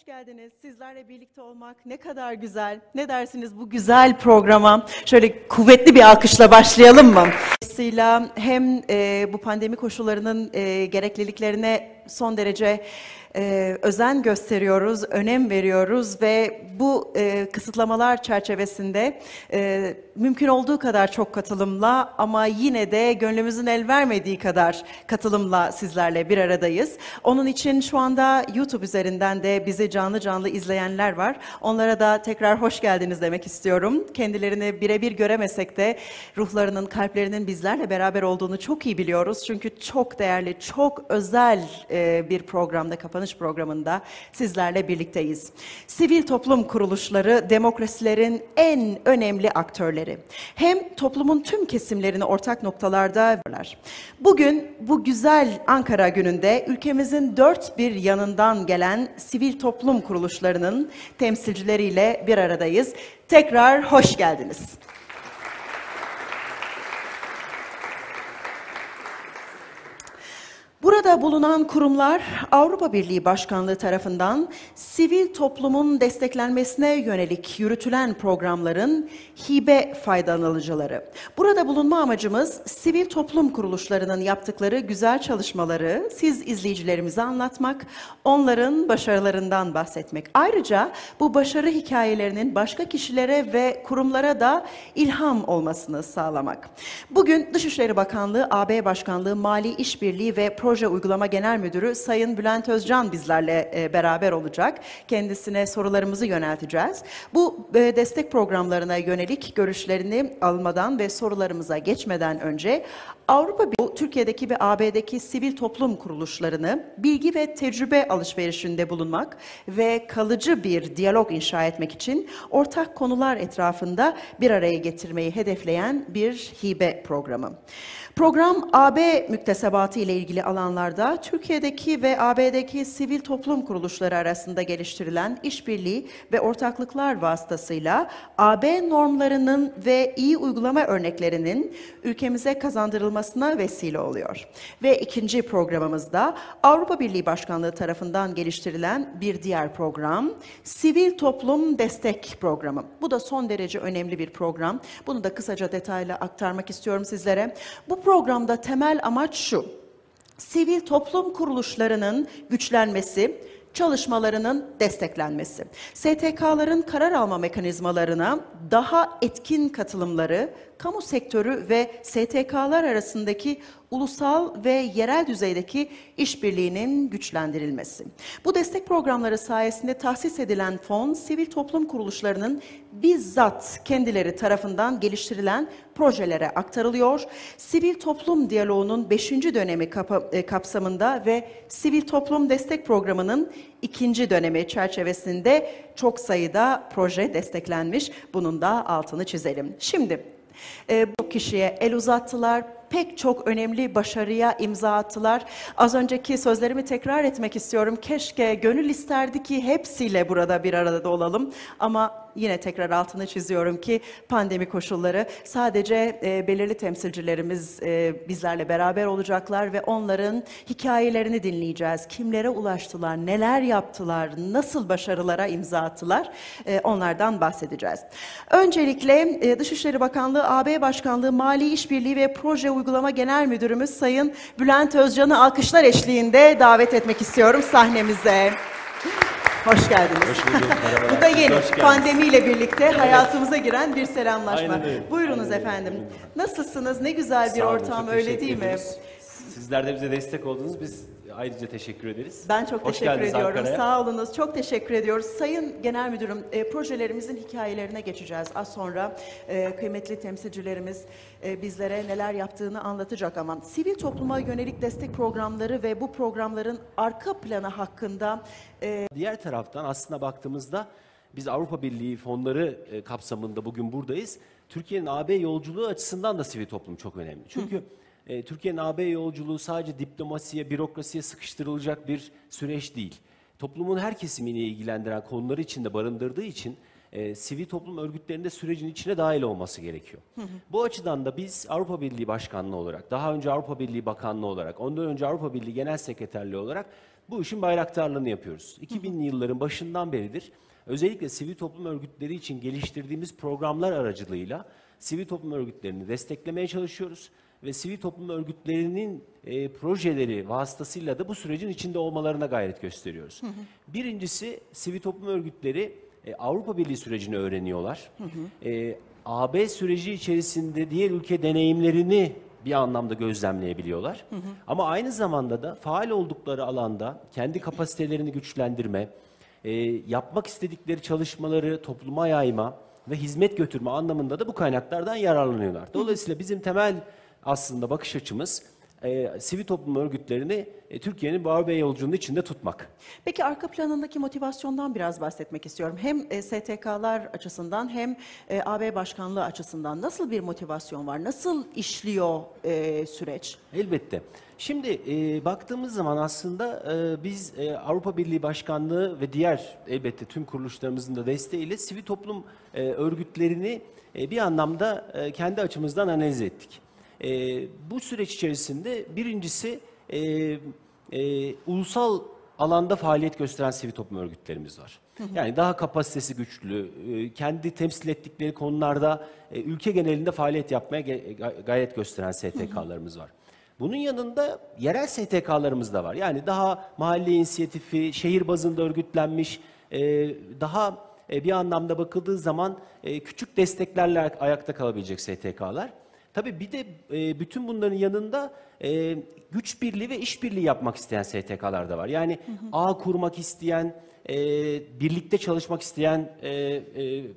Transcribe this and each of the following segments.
Hoş geldiniz. Sizlerle birlikte olmak ne kadar güzel. Ne dersiniz bu güzel programa? Şöyle kuvvetli bir alkışla başlayalım mı? Dolayısıyla hem e, bu pandemi koşullarının e, gerekliliklerine son derece e, özen gösteriyoruz, önem veriyoruz ve bu e, kısıtlamalar çerçevesinde e, mümkün olduğu kadar çok katılımla ama yine de gönlümüzün el vermediği kadar katılımla sizlerle bir aradayız. Onun için şu anda YouTube üzerinden de bizi canlı canlı izleyenler var. Onlara da tekrar hoş geldiniz demek istiyorum. Kendilerini birebir göremesek de ruhlarının, kalplerinin bizlerle beraber olduğunu çok iyi biliyoruz. Çünkü çok değerli, çok özel e, bir programda, kapanış programında sizlerle birlikteyiz. Sivil toplum kuruluşları demokrasilerin en önemli aktörleri. Hem toplumun tüm kesimlerini ortak noktalarda. Bugün bu güzel Ankara gününde ülkemizin dört bir yanından gelen sivil toplum kuruluşlarının temsilcileriyle bir aradayız. Tekrar hoş geldiniz. Burada bulunan kurumlar Avrupa Birliği Başkanlığı tarafından sivil toplumun desteklenmesine yönelik yürütülen programların hibe faydalanıcıları. Burada bulunma amacımız sivil toplum kuruluşlarının yaptıkları güzel çalışmaları siz izleyicilerimize anlatmak, onların başarılarından bahsetmek. Ayrıca bu başarı hikayelerinin başka kişilere ve kurumlara da ilham olmasını sağlamak. Bugün Dışişleri Bakanlığı, AB Başkanlığı, Mali İşbirliği ve Proje Uygulama Genel Müdürü Sayın Bülent Özcan bizlerle e, beraber olacak. Kendisine sorularımızı yönelteceğiz. Bu e, destek programlarına yönelik görüşlerini almadan ve sorularımıza geçmeden önce Avrupa Birliği, Türkiye'deki ve AB'deki sivil toplum kuruluşlarını bilgi ve tecrübe alışverişinde bulunmak ve kalıcı bir diyalog inşa etmek için ortak konular etrafında bir araya getirmeyi hedefleyen bir hibe programı. Program AB müktesebatı ile ilgili alanlarda Türkiye'deki ve AB'deki sivil toplum kuruluşları arasında geliştirilen işbirliği ve ortaklıklar vasıtasıyla AB normlarının ve iyi uygulama örneklerinin ülkemize kazandırılmasına vesile oluyor. Ve ikinci programımızda Avrupa Birliği Başkanlığı tarafından geliştirilen bir diğer program Sivil Toplum Destek Programı. Bu da son derece önemli bir program. Bunu da kısaca detaylı aktarmak istiyorum sizlere. Bu programda temel amaç şu. Sivil toplum kuruluşlarının güçlenmesi, çalışmalarının desteklenmesi. STK'ların karar alma mekanizmalarına daha etkin katılımları, kamu sektörü ve STK'lar arasındaki ulusal ve yerel düzeydeki işbirliğinin güçlendirilmesi. Bu destek programları sayesinde tahsis edilen fon, sivil toplum kuruluşlarının bizzat kendileri tarafından geliştirilen projelere aktarılıyor. Sivil toplum diyaloğunun 5. dönemi e, kapsamında ve sivil toplum destek programının ikinci dönemi çerçevesinde çok sayıda proje desteklenmiş. Bunun da altını çizelim. Şimdi e, bu kişiye el uzattılar, pek çok önemli başarıya imza attılar. Az önceki sözlerimi tekrar etmek istiyorum. Keşke gönül isterdi ki hepsiyle burada bir arada olalım. Ama yine tekrar altını çiziyorum ki pandemi koşulları sadece e, belirli temsilcilerimiz e, bizlerle beraber olacaklar ve onların hikayelerini dinleyeceğiz. Kimlere ulaştılar, neler yaptılar, nasıl başarılara imza attılar e, onlardan bahsedeceğiz. Öncelikle e, Dışişleri Bakanlığı, AB Başkanlığı, Mali İşbirliği ve Proje Uygulama Genel Müdürümüz Sayın Bülent Özcan'ı alkışlar eşliğinde davet etmek istiyorum sahnemize. Hoş geldiniz. Hoş bulduk. Merhaba. Bu da yeni Hoş geldiniz. pandemiyle birlikte hayatımıza giren bir selamlaşma. Aynen öyle. Buyurunuz Aynen öyle. efendim. Nasılsınız? Ne güzel bir Sağ olun, ortam çok öyle değil mi? Sizler de bize destek oldunuz. Biz ayrıca teşekkür ederiz. Ben çok Hoş teşekkür ediyorum. Ankara'ya. Sağ olunuz. Çok teşekkür ediyoruz. Sayın Genel Müdürüm, e, projelerimizin hikayelerine geçeceğiz. Az sonra e, kıymetli temsilcilerimiz e, bizlere neler yaptığını anlatacak ama sivil topluma yönelik destek programları ve bu programların arka planı hakkında Diğer taraftan aslında baktığımızda biz Avrupa Birliği fonları e, kapsamında bugün buradayız. Türkiye'nin AB yolculuğu açısından da sivil toplum çok önemli. Çünkü e, Türkiye'nin AB yolculuğu sadece diplomasiye, bürokrasiye sıkıştırılacak bir süreç değil. Toplumun her kesimini ilgilendiren konuları içinde barındırdığı için e, sivil toplum örgütlerinde sürecin içine dahil olması gerekiyor. Bu açıdan da biz Avrupa Birliği Başkanlığı olarak, daha önce Avrupa Birliği Bakanlığı olarak, ondan önce Avrupa Birliği Genel Sekreterliği olarak bu işin bayraktarlığını yapıyoruz. 2000'li yılların başından beridir özellikle sivil toplum örgütleri için geliştirdiğimiz programlar aracılığıyla sivil toplum örgütlerini desteklemeye çalışıyoruz ve sivil toplum örgütlerinin e, projeleri vasıtasıyla da bu sürecin içinde olmalarına gayret gösteriyoruz. Birincisi sivil toplum örgütleri e, Avrupa Birliği sürecini öğreniyorlar. E, AB süreci içerisinde diğer ülke deneyimlerini bir anlamda gözlemleyebiliyorlar. Ama aynı zamanda da faal oldukları alanda kendi kapasitelerini güçlendirme, e, yapmak istedikleri çalışmaları topluma yayma ve hizmet götürme anlamında da bu kaynaklardan yararlanıyorlar. Dolayısıyla bizim temel aslında bakış açımız e, sivil toplum örgütlerini e, Türkiye'nin AB yolculuğunun içinde tutmak. Peki arka planındaki motivasyondan biraz bahsetmek istiyorum. Hem e, STK'lar açısından hem e, AB Başkanlığı açısından nasıl bir motivasyon var? Nasıl işliyor e, süreç? Elbette. Şimdi e, baktığımız zaman aslında e, biz e, Avrupa Birliği Başkanlığı ve diğer elbette tüm kuruluşlarımızın da desteğiyle sivil toplum e, örgütlerini e, bir anlamda e, kendi açımızdan analiz ettik. E, bu süreç içerisinde birincisi e, e, ulusal alanda faaliyet gösteren sivil toplum örgütlerimiz var. Yani daha kapasitesi güçlü, e, kendi temsil ettikleri konularda e, ülke genelinde faaliyet yapmaya ga- gayret gösteren STK'larımız var. Bunun yanında yerel STK'larımız da var. Yani daha mahalle inisiyatifi, şehir bazında örgütlenmiş, e, daha e, bir anlamda bakıldığı zaman e, küçük desteklerle ay- ayakta kalabilecek STK'lar. Tabii bir de e, bütün bunların yanında e, güç birliği ve işbirliği yapmak isteyen STK'lar da var. Yani ağ kurmak isteyen, e, birlikte çalışmak isteyen e, e,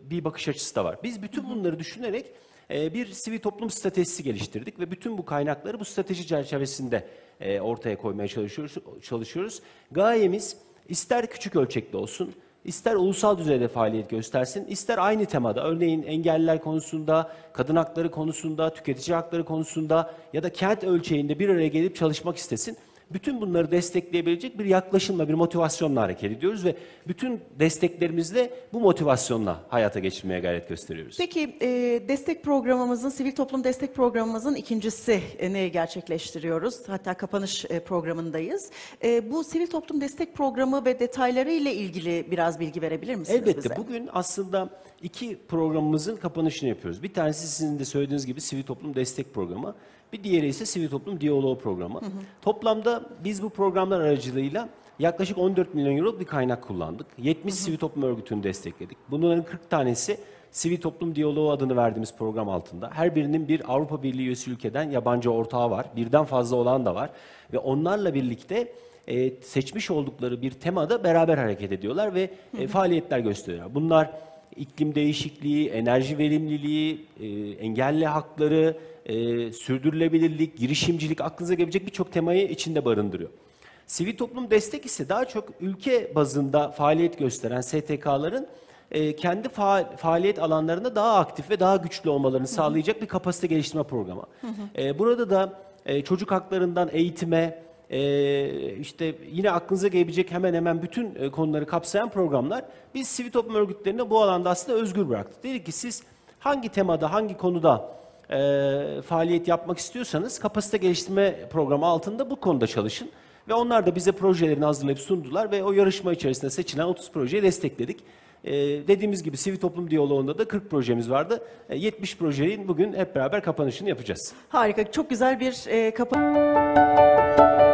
bir bakış açısı da var. Biz bütün bunları düşünerek e, bir sivil toplum stratejisi geliştirdik ve bütün bu kaynakları bu strateji çerçevesinde e, ortaya koymaya çalışıyoruz. çalışıyoruz. Gayemiz ister küçük ölçekli olsun, ister ulusal düzeyde faaliyet göstersin, ister aynı temada, örneğin engelliler konusunda, kadın hakları konusunda, tüketici hakları konusunda ya da kent ölçeğinde bir araya gelip çalışmak istesin. Bütün bunları destekleyebilecek bir yaklaşımla, bir motivasyonla hareket ediyoruz ve bütün desteklerimizle bu motivasyonla hayata geçirmeye gayret gösteriyoruz. Peki e, destek programımızın, sivil toplum destek programımızın ikincisi e, ne gerçekleştiriyoruz? Hatta kapanış e, programındayız. E, bu sivil toplum destek programı ve detayları ile ilgili biraz bilgi verebilir misiniz Elbette bize? bugün aslında iki programımızın kapanışını yapıyoruz. Bir tanesi sizin de söylediğiniz gibi sivil toplum destek programı. Bir diğeri ise sivil toplum diyaloğu programı. Toplamda biz bu programlar aracılığıyla yaklaşık 14 milyon euro bir kaynak kullandık. 70 sivil toplum örgütünü destekledik. Bunların 40 tanesi Sivil Toplum Diyaloğu adını verdiğimiz program altında. Her birinin bir Avrupa Birliği üyesi ülkeden yabancı ortağı var. Birden fazla olan da var. Ve onlarla birlikte e, seçmiş oldukları bir temada beraber hareket ediyorlar ve e, faaliyetler gösteriyorlar. Bunlar iklim değişikliği, enerji verimliliği, e, engelli hakları, e, sürdürülebilirlik, girişimcilik aklınıza gelebilecek birçok temayı içinde barındırıyor. Sivil toplum destek ise daha çok ülke bazında faaliyet gösteren STK'ların e, kendi faal- faaliyet alanlarında daha aktif ve daha güçlü olmalarını sağlayacak bir kapasite geliştirme programı. E, burada da e, çocuk haklarından eğitime, işte yine aklınıza gelebilecek hemen hemen bütün e, konuları kapsayan programlar biz sivil toplum örgütlerine bu alanda aslında özgür bıraktık. Dedik ki siz hangi temada, hangi konuda e, faaliyet yapmak istiyorsanız kapasite geliştirme programı altında bu konuda çalışın. Ve onlar da bize projelerini hazırlayıp sundular ve o yarışma içerisinde seçilen 30 projeyi destekledik. Ee, dediğimiz gibi sivil toplum diyaloğunda da 40 projemiz vardı. Ee, 70 projenin bugün hep beraber kapanışını yapacağız. Harika, çok güzel bir e, kapa...